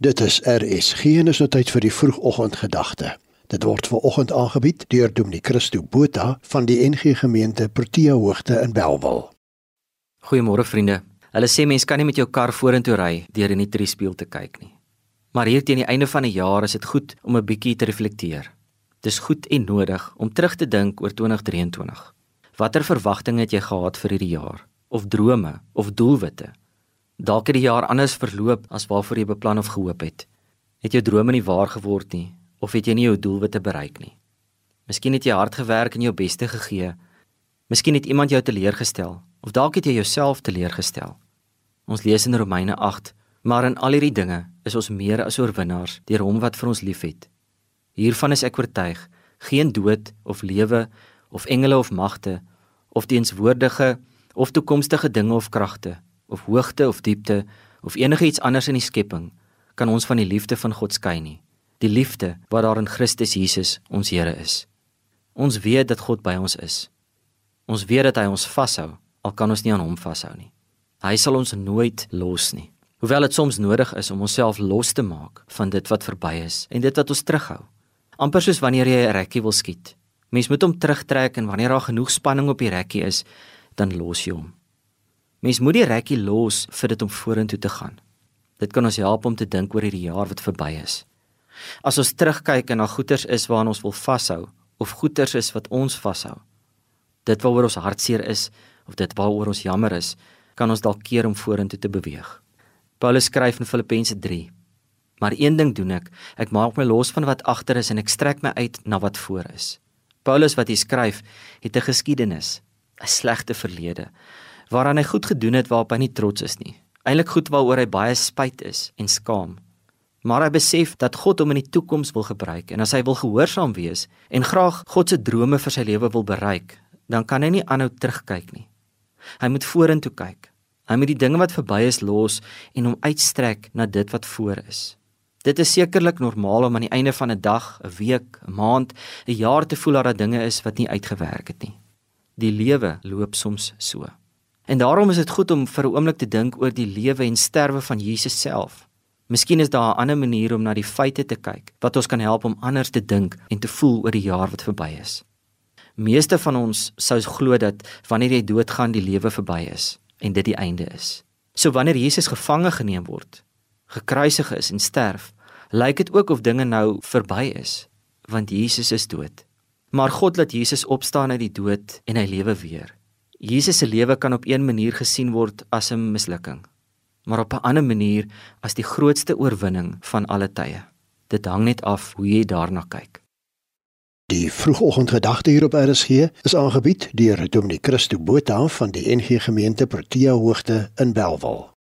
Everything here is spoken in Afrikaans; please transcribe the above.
Dit is RSG en is nou tyd vir die vroegoggendgedagte. Dit word ver oggend aangebied deur Dominee Christo Botha van die NG Gemeente Protea Hoogte in Belwel. Goeiemôre vriende. Hulle sê mens kan nie met jou kar vorentoe ry deur in die triespieël te kyk nie. Maar hier teen die einde van die jaar is dit goed om 'n bietjie te reflekteer. Dis goed en nodig om terug te dink oor 2023. Watter verwagtinge het jy gehad vir hierdie jaar? Of drome of doelwitte? Dalk het die jaar anders verloop as waarvoor jy beplan of gehoop het. Het jou drome nie waar geword nie of het jy nie jou doelwitte bereik nie? Miskien het jy hard gewerk en jou beste gegee. Miskien het iemand jou teleurgestel of dalk het jy jouself teleurgestel. Ons lees in Romeine 8, maar in al hierdie dinge is ons meer as oorwinnaars deur hom wat vir ons liefhet. Hiervan is ek oortuig, geen dood of lewe of engele of magte of teenswoordige of toekomstige dinge of kragte of hoogte of diepte of enigiets anders in die skepping kan ons van die liefde van God skei nie. Die liefde wat daar in Christus Jesus ons Here is. Ons weet dat God by ons is. Ons weet dat hy ons vashou al kan ons nie aan hom vashou nie. Hy sal ons nooit los nie. Hoewel dit soms nodig is om onsself los te maak van dit wat verby is en dit wat ons terughou. amper soos wanneer jy 'n rekkie wil skiet. Mens moet hom terugtrek en wanneer daar genoeg spanning op die rekkie is, dan los jy hom. Mens moet die rekkie los vir dit om vorentoe te gaan. Dit kan ons help om te dink oor hierdie jaar wat verby is. As ons terugkyk en na goeters is waaraan ons wil vashou of goeters is wat ons vashou. Dit waaroor ons hartseer is of dit waaroor ons jammer is, kan ons dalk keer om vorentoe te beweeg. Paulus skryf in Filippense 3: Maar een ding doen ek, ek maak my los van wat agter is en ek strek my uit na wat voor is. Paulus wat hier skryf, het 'n geskiedenis, 'n slegte verlede waaraan hy goed gedoen het waarop hy nie trots is nie. Eilik goed waaroor hy baie spyt is en skaam. Maar hy besef dat God hom in die toekoms wil gebruik en as hy wil gehoorsaam wees en graag God se drome vir sy lewe wil bereik, dan kan hy nie aanhou terugkyk nie. Hy moet vorentoe kyk. Hy moet die dinge wat verby is los en hom uitstrek na dit wat voor is. Dit is sekerlik normaal om aan die einde van 'n dag, 'n week, 'n maand, 'n jaar te voel dat daar dinge is wat nie uitgewerk het nie. Die lewe loop soms so. En daarom is dit goed om vir 'n oomblik te dink oor die lewe en sterwe van Jesus self. Miskien is daar 'n ander manier om na die feite te kyk wat ons kan help om anders te dink en te voel oor die jaar wat verby is. Meeste van ons sou glo dat wanneer jy doodgaan die lewe verby is en dit die einde is. So wanneer Jesus gevange geneem word, gekruisig is en sterf, lyk dit ook of dinge nou verby is want Jesus is dood. Maar God laat Jesus opstaan uit die dood en hy lewe weer. Jesus se lewe kan op een manier gesien word as 'n mislukking, maar op 'n ander manier as die grootste oorwinning van alle tye. Dit hang net af hoe jy daarna kyk. Die vroegoggendgedagte hier op RSG is aangebied deur Dominee Christo Botha van die NG Gemeente Protea Hoogte in Belwel.